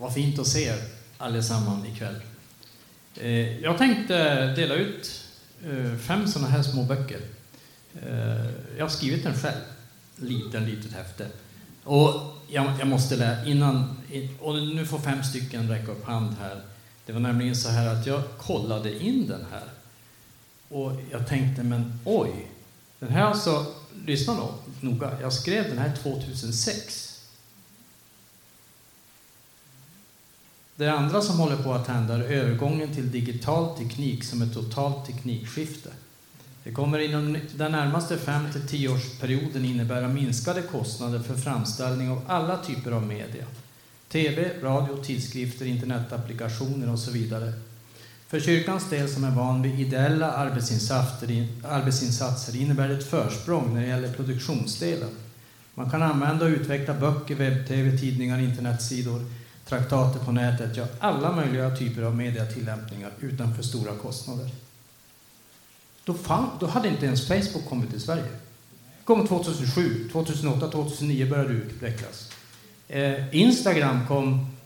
Vad fint att se er allesammans ikväll. Eh, jag tänkte dela ut eh, fem sådana här små böcker. Eh, jag har skrivit den själv, liten, litet häfte. Och jag, jag måste lära innan, och nu får fem stycken räcka upp hand här. Det var nämligen så här att jag kollade in den här. Och jag tänkte, men oj, den här alltså, lyssna då noga, jag skrev den här 2006. Det andra som håller på att hända är övergången till digital teknik som ett totalt teknikskifte. Det kommer inom den närmaste 5 till 10 årsperioden innebära minskade kostnader för framställning av alla typer av media. TV, radio, tidskrifter, internetapplikationer och så vidare. För kyrkans del som är van vid ideella arbetsinsatser, arbetsinsatser innebär det ett försprång när det gäller produktionsdelen. Man kan använda och utveckla böcker, webb-tv, tidningar, internetsidor traktater på nätet, ja, alla möjliga typer av mediatillämpningar utan för stora kostnader. Då, fan, då hade inte ens Facebook kommit till Sverige. Det kom 2007, 2008, 2009 började det utvecklas. Eh, Instagram kom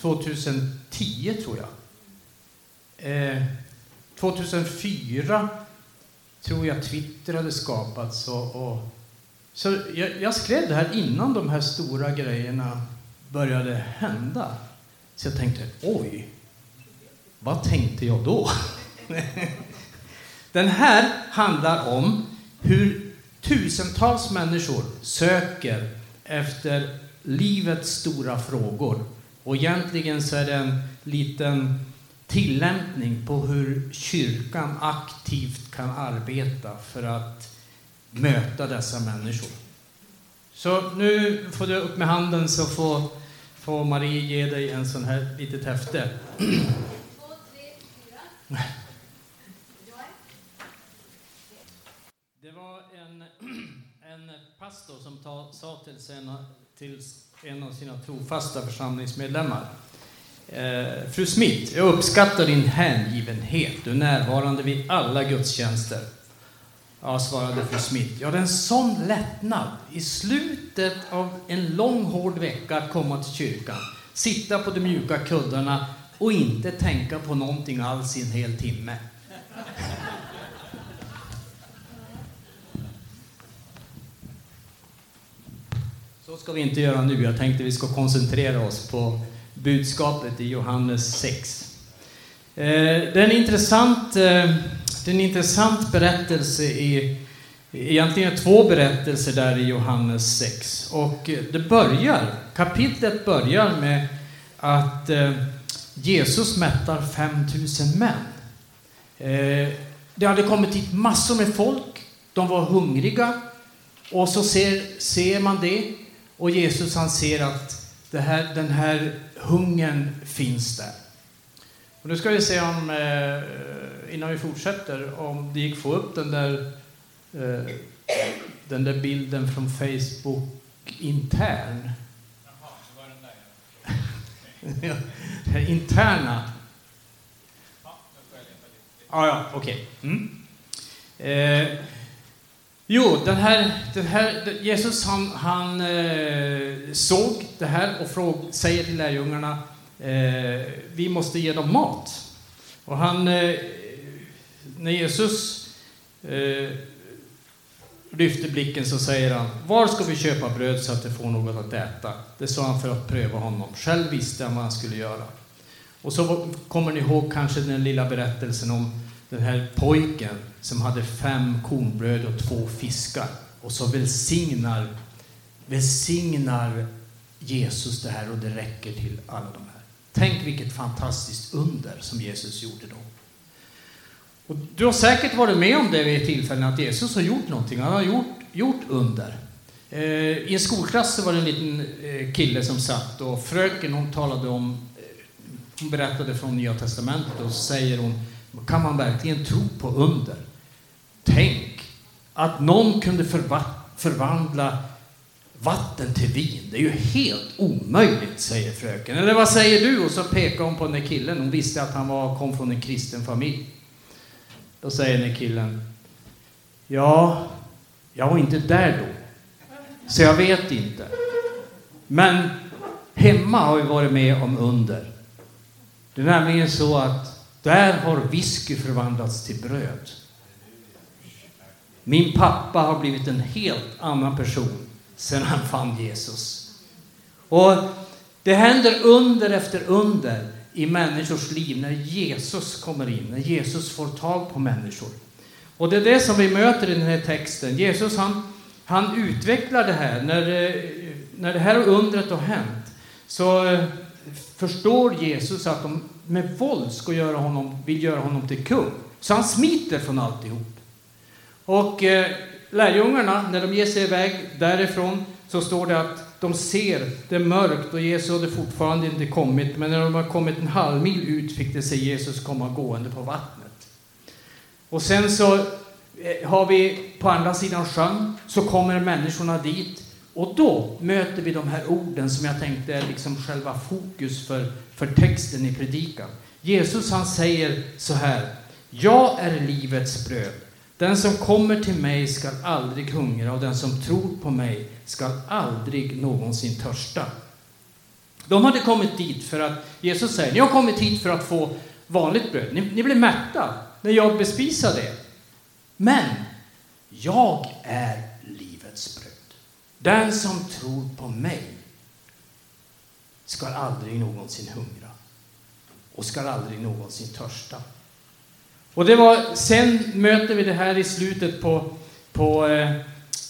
2010, tror jag. Eh, 2004 tror jag Twitter hade skapats. Och, och så jag, jag, skrev det här innan de här stora grejerna började hända. Så jag tänkte, oj, vad tänkte jag då? Den här handlar om hur tusentals människor söker efter livets stora frågor. Och egentligen så är det en liten tillämpning på hur kyrkan aktivt kan arbeta för att möta dessa människor. Så nu får du upp med handen så får, får Marie ge dig en sån här litet häfte. Två, tre, fyra. Det var en, en pastor som ta, sa till, sina, till en av sina trofasta församlingsmedlemmar. Eh, Fru Smith, jag uppskattar din hängivenhet. Du är närvarande vid alla gudstjänster. Ja, svarade fru Smith. Ja, det är en sån lättnad i slutet av en lång hård vecka att komma till kyrkan, sitta på de mjuka kuddarna och inte tänka på någonting alls i en hel timme. Så ska vi inte göra nu. Jag tänkte vi ska koncentrera oss på budskapet i Johannes 6. Eh, det är en intressant eh, det är en intressant berättelse i, egentligen två berättelser där i Johannes 6. Och det börjar, kapitlet börjar med att eh, Jesus mättar 5000 män. Eh, det hade kommit hit massor med folk, de var hungriga. Och så ser, ser man det, och Jesus han ser att det här, den här hungern finns där. Och nu ska vi se om, eh, innan vi fortsätter, om det gick att få upp den där, eh, den där bilden från Facebook intern. Jaha, det var den där. Interna. Ja, ja, okej. Okay. Mm. Eh, jo, den här, den här, Jesus han, han eh, såg det här och fråg, säger till lärjungarna eh, vi måste ge dem mat. Och han, eh, när Jesus eh, lyfter blicken så säger han, var ska vi köpa bröd så att de får något att äta? Det sa han för att pröva honom. Själv visste han vad han skulle göra. Och så kommer ni ihåg kanske den lilla berättelsen om den här pojken som hade fem kornbröd och två fiskar. Och så välsignar, välsignar Jesus det här och det räcker till alla de här. Tänk vilket fantastiskt under som Jesus gjorde då. Och du har säkert varit med om det vid ett tillfälle att Jesus har gjort någonting. Han har gjort, gjort under. Eh, I en skolklass så var det en liten eh, kille som satt och fröken hon talade om, eh, hon berättade från Nya Testamentet och så säger hon, kan man verkligen tro på under? Tänk att någon kunde förvandla vatten till vin. Det är ju helt omöjligt, säger fröken. Eller vad säger du? Och så pekar hon på den där killen. Hon visste att han var, kom från en kristen familj. Då säger den killen, ja, jag var inte där då. Så jag vet inte. Men Hemma har vi varit med om under. Det är nämligen så att där har whisky förvandlats till bröd. Min pappa har blivit en helt annan person sedan han fann Jesus. Och det händer under efter under i människors liv när Jesus kommer in, när Jesus får tag på människor. Och det är det som vi möter i den här texten. Jesus han, han utvecklar det här. När, eh, när det här undret har hänt så eh, förstår Jesus att de med våld ska göra honom, vill göra honom till kung. Så han smiter från alltihop. Och eh, lärjungarna, när de ger sig iväg därifrån, så står det att de ser det är mörkt och Jesus hade fortfarande inte kommit. Men när de har kommit en halv mil ut fick de se Jesus komma gående på vattnet. Och sen så eh, har vi på andra sidan sjön, så kommer människorna dit. Och då möter vi de här orden som jag tänkte är liksom själva fokus för, för texten i predikan. Jesus han säger så här. Jag är livets bröd. Den som kommer till mig skall aldrig hungra och den som tror på mig skall aldrig någonsin törsta. De hade kommit dit för att Jesus säger, ni har kommit hit för att få vanligt bröd. Ni, ni blev mätta när jag bespisade er. Men jag är livets bröd. Den som tror på mig skall aldrig någonsin hungra och skall aldrig någonsin törsta. Och det var, sen möter vi det här i slutet på, på eh,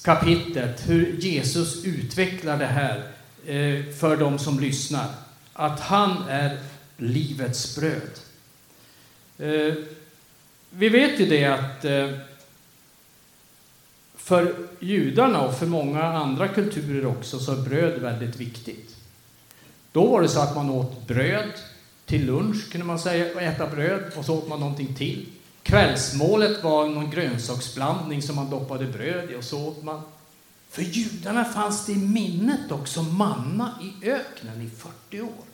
kapitlet, hur Jesus utvecklar det här eh, för de som lyssnar. Att han är livets bröd. Eh, vi vet ju det att eh, för judarna och för många andra kulturer också så är bröd väldigt viktigt. Då var det så att man åt bröd till lunch, kunde man säga, och äta bröd, och så åt man någonting till. Kvällsmålet var någon grönsaksblandning som man doppade bröd i och så åt man. För judarna fanns det i minnet också manna i öknen i 40 år.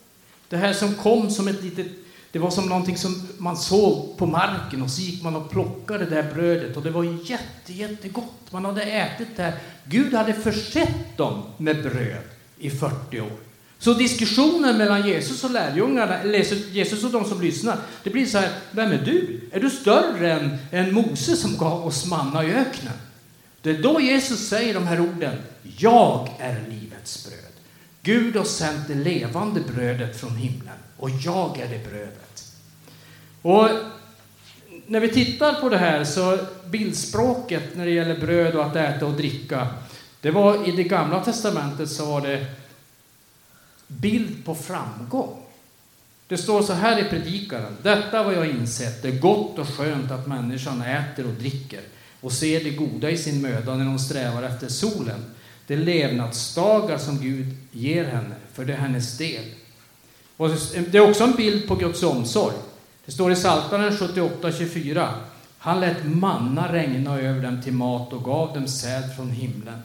Det här som kom som ett litet, det var som någonting som man såg på marken och så gick man och plockade det där brödet och det var jätte, jättegott. Man hade ätit det här. Gud hade försett dem med bröd i 40 år. Så diskussionen mellan Jesus och lärjungarna, eller Jesus och de som lyssnar, det blir så här, vem är du? Är du större än, än Mose som gav oss manna i öknen? Det är då Jesus säger de här orden, jag är livets bröd. Gud har sänt det levande brödet från himlen och jag är det brödet. Och när vi tittar på det här så bildspråket när det gäller bröd och att äta och dricka, det var i det gamla testamentet så var det bild på framgång. Det står så här i Predikaren. Detta var jag insett, det är gott och skönt att människan äter och dricker och ser det goda i sin möda när hon strävar efter solen. Det är levnadsdagar som Gud ger henne, för det är hennes del. Och det är också en bild på Guds omsorg. Det står i Psaltaren 78.24. Han lät manna regna över dem till mat och gav dem säd från himlen.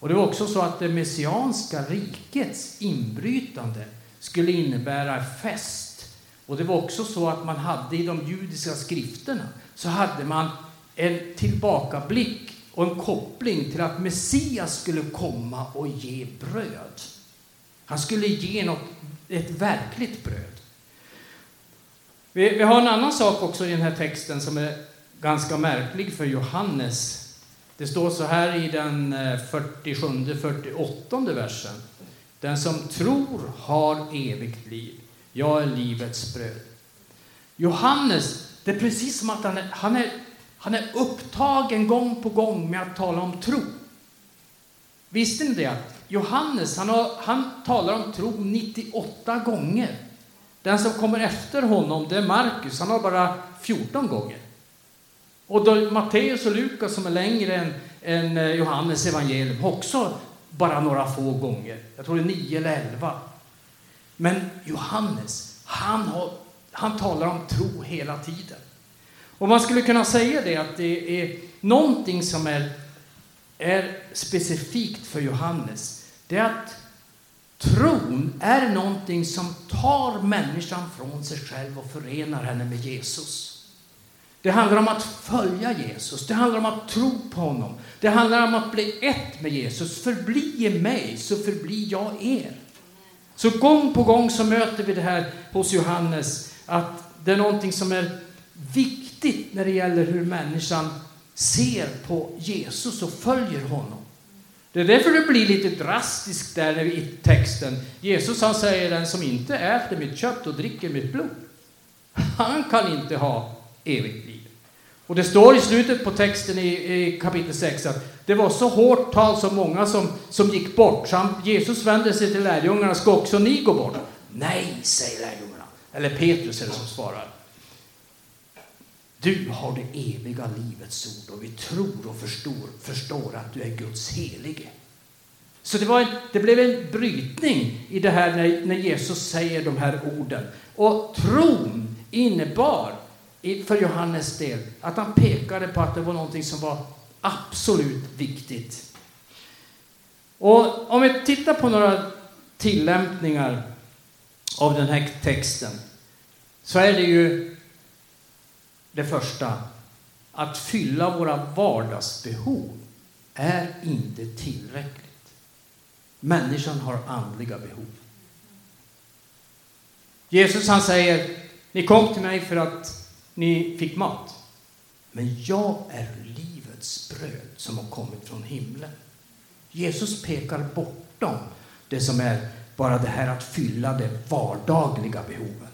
Och det var också så att det messianska rikets inbrytande skulle innebära fest. Och det var också så att man hade i de judiska skrifterna så hade man en tillbakablick och en koppling till att Messias skulle komma och ge bröd. Han skulle ge något, ett verkligt bröd. Vi, vi har en annan sak också i den här texten som är ganska märklig för Johannes det står så här i den eh, 47-48 versen. Den som tror har evigt liv. Jag är livets bröd. Johannes, det är precis som att han är, han är, han är upptagen gång på gång med att tala om tro. Visste ni det? Johannes han, har, han talar om tro 98 gånger. Den som kommer efter honom, det är Markus. Han har bara 14 gånger. Och då Matteus och Lukas som är längre än, än eh, Johannes evangelium också bara några få gånger. Jag tror det är nio eller elva. Men Johannes, han, har, han talar om tro hela tiden. Och man skulle kunna säga det att det är någonting som är, är specifikt för Johannes. Det är att tron är någonting som tar människan från sig själv och förenar henne med Jesus. Det handlar om att följa Jesus, det handlar om att tro på honom. Det handlar om att bli ett med Jesus. Förbli i mig, så förblir jag er. Så gång på gång så möter vi det här hos Johannes, att det är någonting som är viktigt när det gäller hur människan ser på Jesus och följer honom. Det är därför det blir lite drastiskt där i texten. Jesus han säger den som inte äter mitt kött och dricker mitt blod, han kan inte ha evigt liv. Och det står i slutet på texten i, i kapitel 6 att det var så hårt tal så många som, som gick bort. Så han, Jesus vände sig till lärjungarna, ska också ni gå bort? Nej, säger lärjungarna. Eller Petrus är det som svarar. Du har det eviga livets ord och vi tror och förstår, förstår att du är Guds helige. Så det, var en, det blev en brytning i det här när, när Jesus säger de här orden. Och tron innebar för Johannes del att han pekade på att det var någonting som var absolut viktigt. Och om vi tittar på några tillämpningar av den här texten så är det ju det första, att fylla våra vardagsbehov är inte tillräckligt. Människan har andliga behov. Jesus han säger, ni kom till mig för att ni fick mat. Men jag är livets bröd som har kommit från himlen. Jesus pekar bortom det som är bara det här att fylla de vardagliga behoven.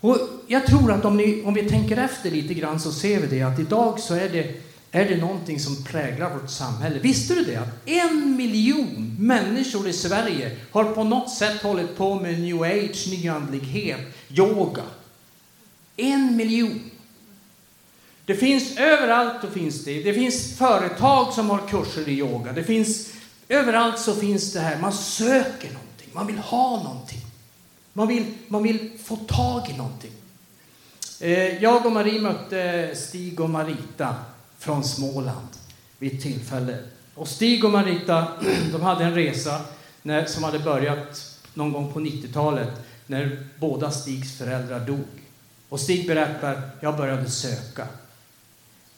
Och jag tror att om, ni, om vi tänker efter lite grann så ser vi det att idag så är det, är det någonting som präglar vårt samhälle. Visste du det? Att en miljon människor i Sverige har på något sätt hållit på med new age, nyandlighet, yoga. En miljon. Det finns överallt och finns det. Det finns företag som har kurser i yoga. Det finns, överallt så finns det här. Man söker någonting. Man vill ha någonting. Man vill, man vill få tag i någonting. Eh, jag och Marie mötte Stig och Marita från Småland vid ett tillfälle. Och Stig och Marita de hade en resa när, som hade börjat någon gång på 90-talet när båda Stigs föräldrar dog. Och Stig berättar, jag började söka.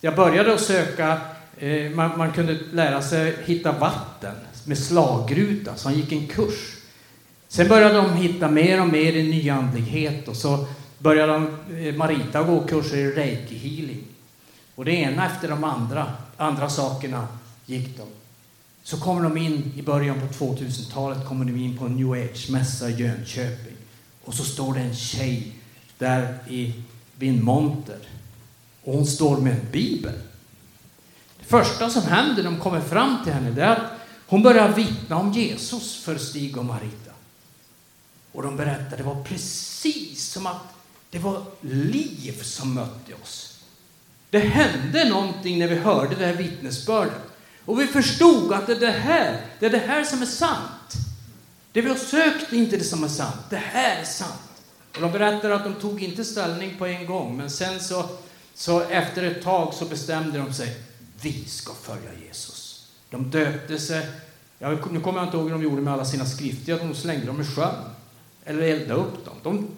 Jag började att söka, eh, man, man, kunde lära sig hitta vatten med slagruta, så han gick en kurs. Sen började de hitta mer och mer i nyandlighet och så började de, eh, Marita gå kurser i reiki healing. Och det ena efter de andra, andra sakerna gick de. Så kommer de in i början på 2000-talet kommer de in på en new age-mässa i Jönköping. Och så står det en tjej där i, vid en monter. Och hon står med en bibel. Det första som händer när de kommer fram till henne det är att hon börjar vittna om Jesus för Stig och Marita. Och de berättar, det var precis som att det var liv som mötte oss. Det hände någonting när vi hörde det här vittnesbördet. Och vi förstod att det är det här, det är det här som är sant. Det vi har sökt är inte det som är sant. Det här är sant. Och de berättar att de tog inte ställning på en gång, men sen så, så efter ett tag så bestämde de sig. Vi ska följa Jesus. De döpte sig. Ja, nu kommer jag inte ihåg hur de gjorde med alla sina skrifter. De slängde dem i sjön. Eller eldade upp dem. De,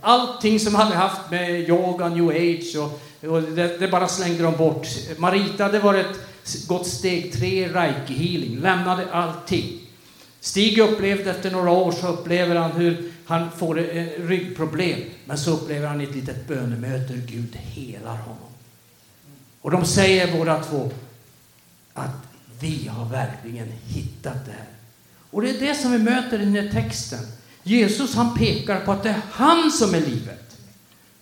allting som hade haft med yoga, new age och, och det, det, bara slängde de bort. Marita hade varit gått steg tre reiki healing, lämnade allting. Stig upplevde efter några år så upplever han hur han får ett ryggproblem. Men så upplever han ett litet bönemöte hur Gud helar honom. Och de säger båda två att vi har verkligen hittat det här. Och det är det som vi möter i den här texten. Jesus han pekar på att det är han som är livet.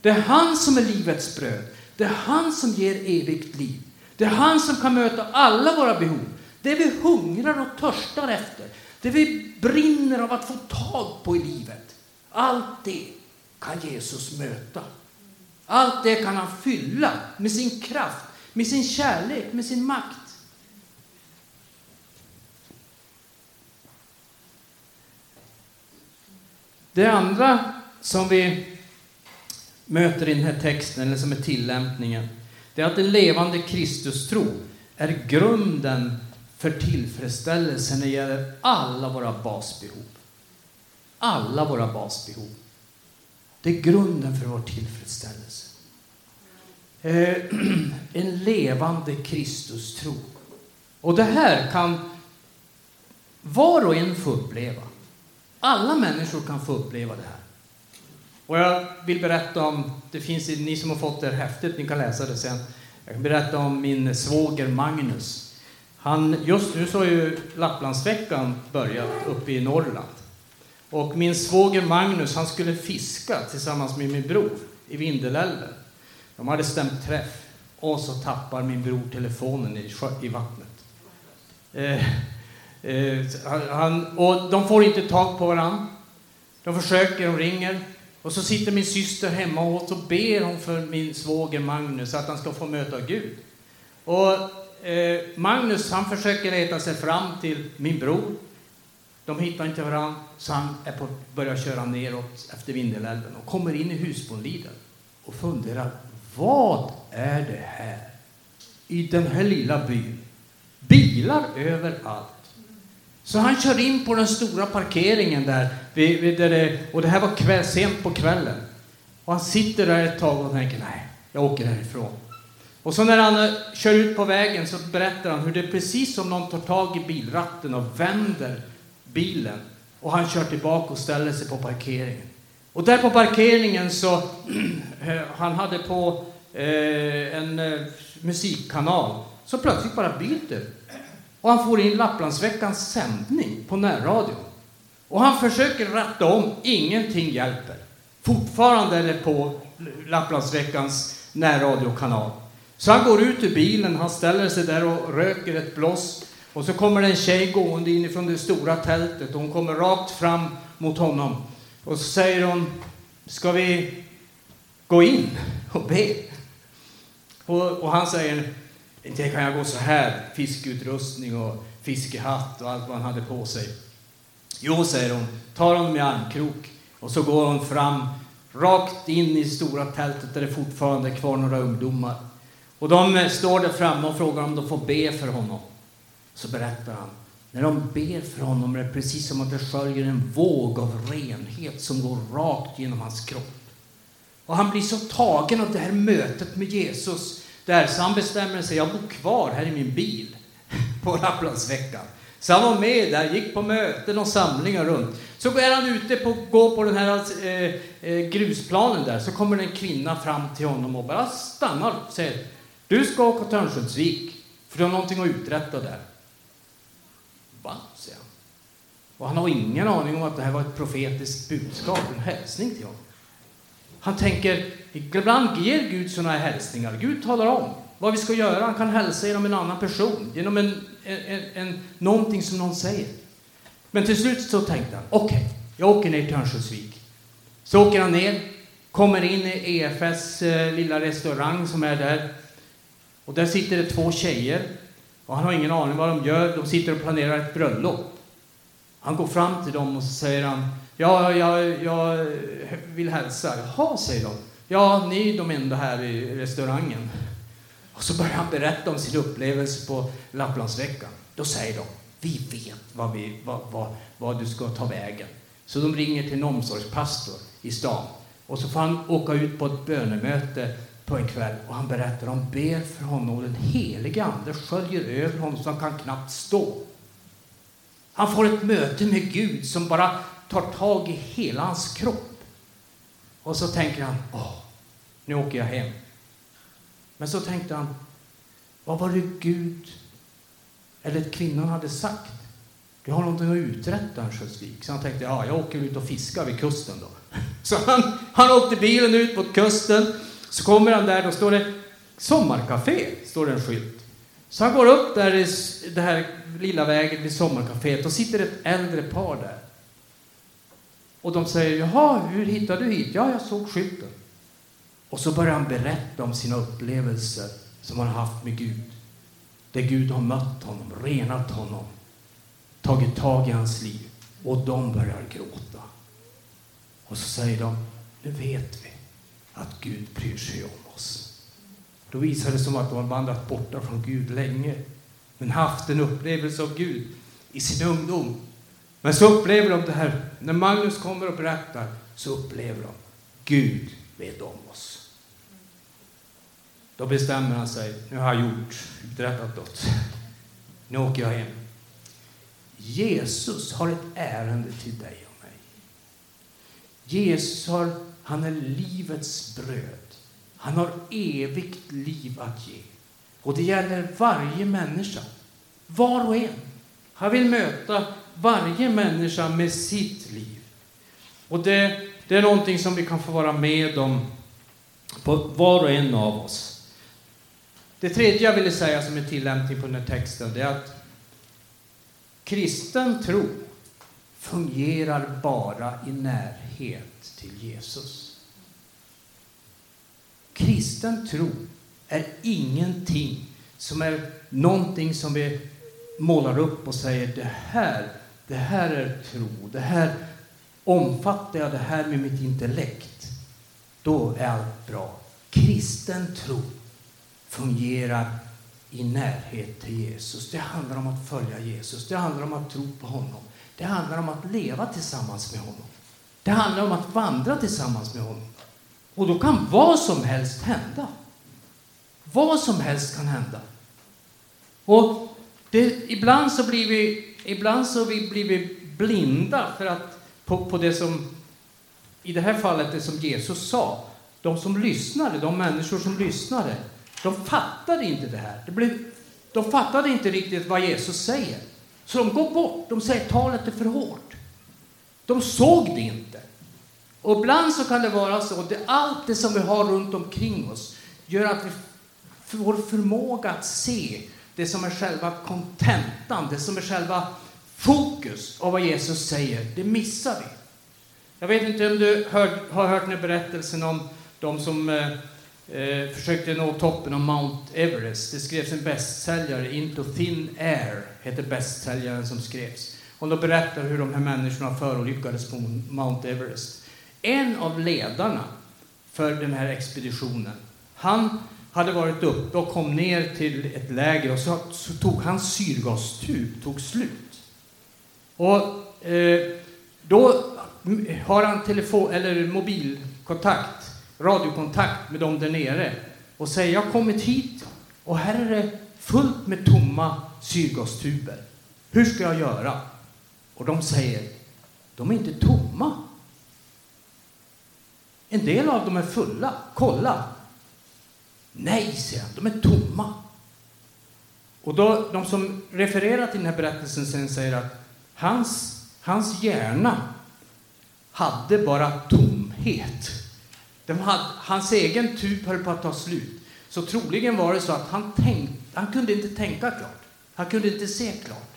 Det är han som är livets bröd. Det är han som ger evigt liv. Det är han som kan möta alla våra behov. Det vi hungrar och törstar efter. Det vi brinner av att få tag på i livet. Allt det kan Jesus möta. Allt det kan han fylla med sin kraft, med sin kärlek, med sin makt. Det andra som vi möter i den här texten, eller som är tillämpningen, det är att en levande Kristustro är grunden för tillfredsställelse när det gäller alla våra basbehov. Alla våra basbehov. Det är grunden för vår tillfredsställelse. Eh, en levande Kristustro. Och det här kan var och en få uppleva. Alla människor kan få uppleva det här. Och jag vill berätta om, det finns ni som har fått det här häftet, ni kan läsa det sen. Jag kan berätta om min svåger Magnus. Han, just nu så har ju Lapplandsveckan börjat uppe i Norrland. Och min svåger Magnus, han skulle fiska tillsammans med min bror i Vindelälven. De hade stämt träff. Och så tappar min bror telefonen i, i vattnet. Eh, eh, han, och de får inte tag på varandra. De försöker, de ringer. Och så sitter min syster hemma och så ber hon för min svåger Magnus att han ska få möta Gud. Och Eh, Magnus han försöker leta sig fram till min bror. De hittar inte varandra, så han är på, börjar köra neråt efter Vindelälven och kommer in i Husbondliden och funderar, vad är det här i den här lilla byn? Bilar överallt. Så han kör in på den stora parkeringen där, där det, och det här var kväll, sent på kvällen. Och han sitter där ett tag och tänker, nej, jag åker härifrån. Och så när han eh, kör ut på vägen så berättar han hur det är precis som någon tar tag i bilratten och vänder bilen. Och han kör tillbaka och ställer sig på parkeringen. Och där på parkeringen så, eh, han hade på eh, en eh, musikkanal, så plötsligt bara byter. Och han får in Lapplandsveckans sändning på närradion. Och han försöker ratta om, ingenting hjälper. Fortfarande är det på Lapplandsveckans närradiokanal. Så han går ut ur bilen, han ställer sig där och röker ett bloss. Och så kommer det en tjej gående inifrån det stora tältet och hon kommer rakt fram mot honom. Och så säger hon, ska vi gå in och be? Och, och han säger, inte kan jag gå så här, fiskeutrustning och fiskehatt och allt vad han hade på sig. Jo, säger hon, tar honom i armkrok och så går hon fram rakt in i stora tältet där det fortfarande är kvar några ungdomar. Och de eh, står där framme och frågar om de får be för honom. Så berättar han, när de ber för honom är det precis som att det sköljer en våg av renhet som går rakt genom hans kropp. Och han blir så tagen av det här mötet med Jesus där, så han bestämmer sig, jag bor kvar här i min bil på Lapplandsveckan. Så han var med där, gick på möten och samlingar runt. Så är han ute på, går på den här eh, eh, grusplanen där, så kommer en kvinna fram till honom och bara stannar och säger, du ska åka till Örnsköldsvik, för du har någonting att uträtta där. Va? säger han. Och han har ingen aning om att det här var ett profetiskt budskap, en hälsning till honom. Han tänker, ibland ger Gud sådana här hälsningar. Gud talar om vad vi ska göra. Han kan hälsa genom en annan person, genom en, en, en, någonting som någon säger. Men till slut så tänkte han, okej, okay, jag åker ner till Örnsköldsvik. Så åker han ner, kommer in i EFS eh, lilla restaurang som är där. Och där sitter det två tjejer. Och han har ingen aning vad de gör. De sitter och planerar ett bröllop. Han går fram till dem och så säger han, Ja, jag, jag vill hälsa. Jaha, säger de. Ja, ni är de enda här i restaurangen. Och så börjar han berätta om sin upplevelse på Lapplandsveckan. Då säger de, vi vet vad, vi, vad, vad, vad du ska ta vägen. Så de ringer till en omsorgspastor i stan. Och så får han åka ut på ett bönemöte på en kväll och han berättar, de ber för honom och den helige Ande sköljer över honom så han kan knappt stå. Han får ett möte med Gud som bara tar tag i hela hans kropp. Och så tänker han, åh, nu åker jag hem. Men så tänkte han, vad var det Gud eller kvinnan hade sagt? Du har någonting att uträtta, Örnsköldsvik. Så han tänkte, ja, jag åker ut och fiskar vid kusten då. Så han, han åkte bilen ut mot kusten. Så kommer han där, då står det sommarkafé, står det en skylt. Så han går upp där i det här lilla vägen vid sommarkaféet och sitter ett äldre par där. Och de säger, jaha, hur hittade du hit? Ja, jag såg skylten. Och så börjar han berätta om sina upplevelser som han haft med Gud. Där Gud har mött honom, renat honom, tagit tag i hans liv. Och de börjar gråta. Och så säger de, nu vet vi att Gud bryr sig om oss. Då visar det som att de har vandrat borta från Gud länge, men haft en upplevelse av Gud i sin ungdom men så upplever de det här, när Magnus kommer och berättar, så upplever de, Gud vet om oss. Då bestämmer han sig, nu har jag gjort, uträttat något. Nu åker jag hem. Jesus har ett ärende till dig och mig. Jesus har, han är livets bröd. Han har evigt liv att ge. Och det gäller varje människa. Var och en. Han vill möta varje människa med sitt liv. Och det, det är någonting som vi kan få vara med om på var och en av oss. Det tredje jag ville säga som en tillämpning på den här texten det är att kristen tro fungerar bara i närhet till Jesus. Kristen tro är ingenting som är någonting som vi målar upp och säger det här, det här är tro, det här omfattar jag det här med mitt intellekt, då är allt bra. Kristen tro fungerar i närhet till Jesus. Det handlar om att följa Jesus. Det handlar om att tro på honom. Det handlar om att leva tillsammans med honom. Det handlar om att vandra tillsammans med honom. Och då kan vad som helst hända. Vad som helst kan hända. Och det, ibland så blir vi, ibland så vi, blir vi blinda för att, på, på det som, i det här fallet, det som Jesus sa. De som lyssnade, de människor som lyssnade, de fattade inte det här. Det blev, de fattade inte riktigt vad Jesus säger. Så de går bort. De säger talet är för hårt. De såg det inte. Och ibland så kan det vara så att allt det som vi har runt omkring oss gör att vi, vår förmåga att se det som är själva kontentan, det som är själva fokus av vad Jesus säger, det missar vi. Jag vet inte om du hör, har hört den här berättelsen om de som eh, eh, försökte nå toppen av Mount Everest. Det skrevs en bästsäljare, Into Thin Air, heter bästsäljaren som skrevs. Och då berättar hur de här människorna förolyckades på Mount Everest. En av ledarna för den här expeditionen, han hade varit uppe och kom ner till ett läger och så, så tog hans syrgastub tog slut. Och eh, då har han telefon, eller mobilkontakt, radiokontakt med dem där nere och säger jag har kommit hit och här är det fullt med tomma syrgastuber. Hur ska jag göra? Och de säger, de är inte tomma. En del av dem är fulla. Kolla! Nej, säger han, de är tomma. Och då, de som refererar till den här berättelsen sen säger att hans, hans hjärna hade bara tomhet. De hade, hans egen tub höll på att ta slut. Så troligen var det så att han, tänkt, han kunde inte tänka klart. Han kunde inte se klart.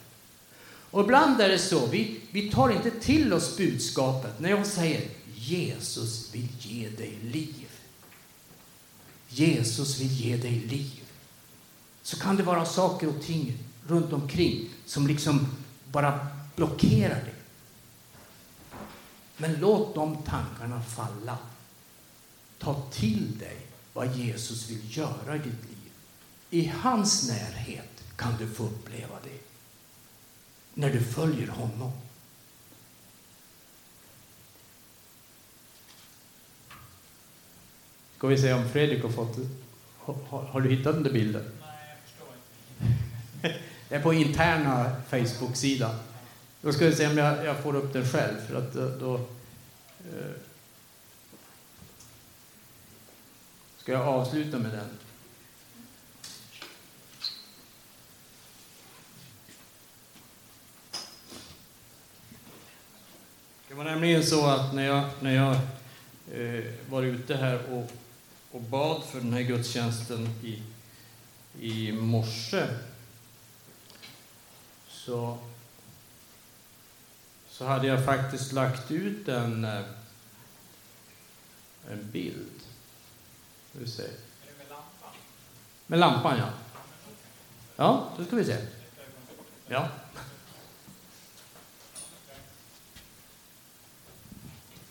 Och ibland är det så, vi, vi tar inte till oss budskapet när jag säger Jesus vill ge dig liv. Jesus vill ge dig liv. Så kan det vara saker och ting runt omkring som liksom bara blockerar dig. Men låt de tankarna falla. Ta till dig vad Jesus vill göra i ditt liv. I hans närhet kan du få uppleva det. När du följer honom. Ska vi se om Fredrik har fått... Har, har du hittat den där bilden? Nej, jag förstår inte. Det är på interna Facebook-sidan. Då ska vi se om jag, jag, får upp den själv, för att då... då eh, ska jag avsluta med den. Det var nämligen så att när jag, när jag eh, var ute här och och bad för den här gudstjänsten i, i morse så, så hade jag faktiskt lagt ut en, eh, en bild. Ska vi se. Är det med lampan? Med lampan, ja. Ja, då ska vi se. Ja.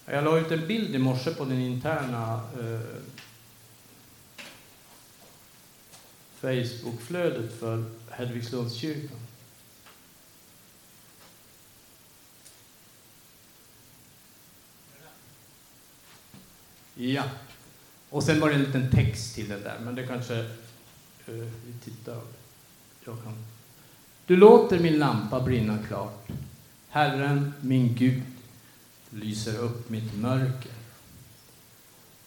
Jag la ut en bild i morse på den interna eh, Facebookflödet för Hedvigslundskyrkan. Ja. Och sen var det en liten text till den där, men det kanske eh, vi tittar. Jag kan. Du låter min lampa brinna klart. Herren, min Gud, lyser upp mitt mörker.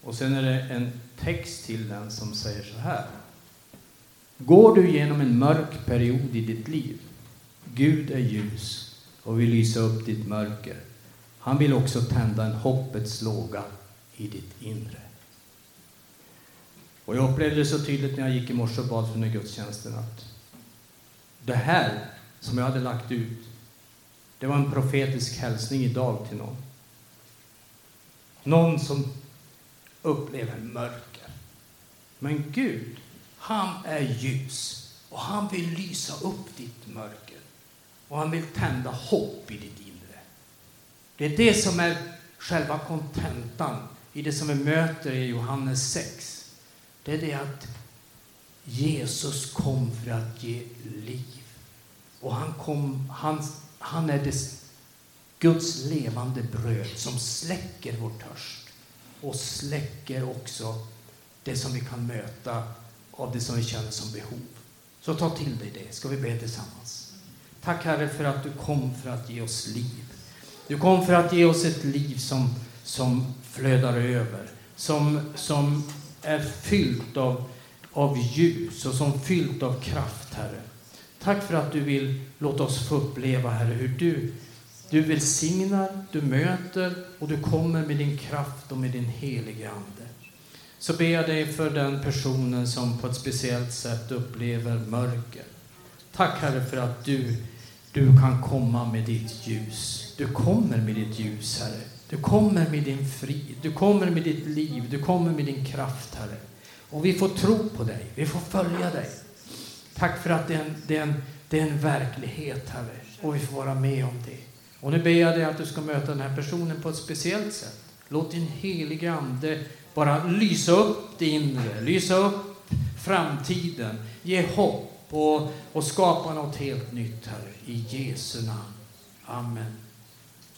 Och sen är det en text till den som säger så här. Går du genom en mörk period i ditt liv, Gud är ljus och vill lysa upp ditt mörker. Han vill också tända en hoppets låga i ditt inre. Och jag upplevde det så tydligt när jag gick i morse och bad för den gudstjänsten att det här som jag hade lagt ut, det var en profetisk hälsning idag till någon. Någon som upplever mörker. Men Gud, han är ljus och han vill lysa upp ditt mörker. Och han vill tända hopp i ditt inre. Det är det som är själva kontentan i det som vi möter i Johannes 6 det är det att Jesus kom för att ge liv. Och han, kom, han, han är det Guds levande bröd som släcker vår törst och släcker också det som vi kan möta av det som vi känner som behov. Så ta till dig det, ska vi be tillsammans. Tack Herre för att du kom för att ge oss liv. Du kom för att ge oss ett liv som, som flödar över, som, som är fyllt av, av ljus och som fyllt av kraft, Herre. Tack för att du vill låta oss få uppleva, Herre, hur du, du välsignar, du möter och du kommer med din kraft och med din helige Ande. Så ber jag dig för den personen som på ett speciellt sätt upplever mörker. Tack, Herre, för att du, du kan komma med ditt ljus. Du kommer med ditt ljus, Herre. Du kommer med din frid, du kommer med ditt liv, du kommer med din kraft, Herre. Och vi får tro på dig, vi får följa dig. Tack för att det är en, det är en, det är en verklighet, Herre, och vi får vara med om det. Och nu ber jag dig att du ska möta den här personen på ett speciellt sätt. Låt din helige Ande bara lysa upp det inre, lysa upp framtiden, ge hopp och, och skapa något helt nytt, Herre, i Jesu namn. Amen.